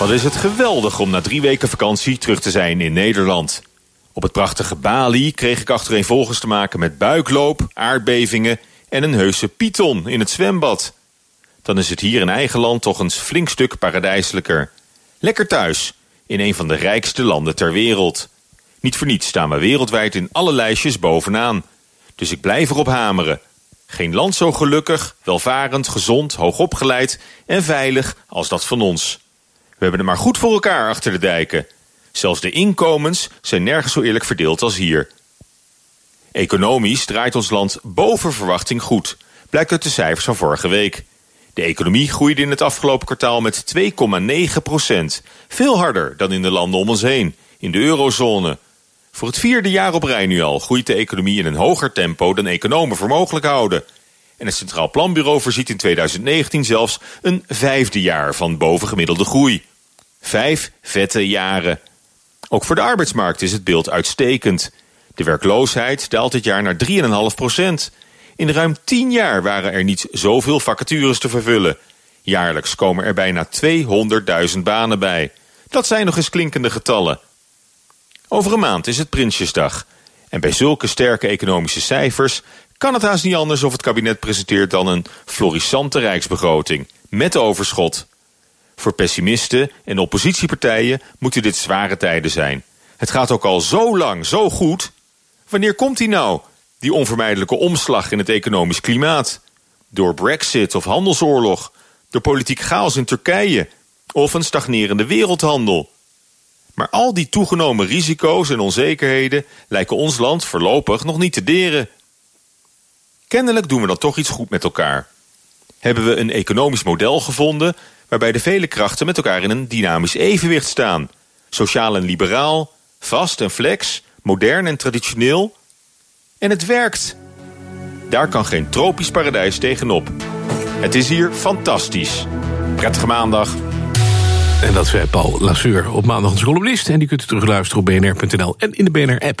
Wat is het geweldig om na drie weken vakantie terug te zijn in Nederland. Op het prachtige Bali kreeg ik achtereenvolgens te maken met buikloop, aardbevingen en een heuse python in het zwembad. Dan is het hier in eigen land toch een flink stuk paradijselijker. Lekker thuis, in een van de rijkste landen ter wereld. Niet voor niets staan we wereldwijd in alle lijstjes bovenaan. Dus ik blijf erop hameren. Geen land zo gelukkig, welvarend, gezond, hoogopgeleid en veilig als dat van ons. We hebben het maar goed voor elkaar achter de dijken. Zelfs de inkomens zijn nergens zo eerlijk verdeeld als hier. Economisch draait ons land boven verwachting goed, blijkt uit de cijfers van vorige week. De economie groeide in het afgelopen kwartaal met 2,9 procent. Veel harder dan in de landen om ons heen, in de eurozone. Voor het vierde jaar op rij nu al groeit de economie in een hoger tempo dan economen voor mogelijk houden. En het Centraal Planbureau voorziet in 2019 zelfs een vijfde jaar van bovengemiddelde groei. Vijf vette jaren. Ook voor de arbeidsmarkt is het beeld uitstekend. De werkloosheid daalt dit jaar naar 3,5 procent. In ruim 10 jaar waren er niet zoveel vacatures te vervullen. Jaarlijks komen er bijna 200.000 banen bij. Dat zijn nog eens klinkende getallen. Over een maand is het Prinsjesdag. En bij zulke sterke economische cijfers kan het haast niet anders of het kabinet presenteert dan een florissante rijksbegroting. Met overschot. Voor pessimisten en oppositiepartijen moeten dit zware tijden zijn. Het gaat ook al zo lang, zo goed. Wanneer komt die nou, die onvermijdelijke omslag in het economisch klimaat? Door brexit of handelsoorlog? Door politiek chaos in Turkije? Of een stagnerende wereldhandel? Maar al die toegenomen risico's en onzekerheden lijken ons land voorlopig nog niet te deren. Kennelijk doen we dan toch iets goed met elkaar. Hebben we een economisch model gevonden waarbij de vele krachten met elkaar in een dynamisch evenwicht staan. Sociaal en liberaal, vast en flex, modern en traditioneel. En het werkt. Daar kan geen tropisch paradijs tegenop. Het is hier fantastisch. Prettige maandag. En dat zei Paul Lasseur op maandag onze columnist. En die kunt u terugluisteren op bnr.nl en in de BNR-app.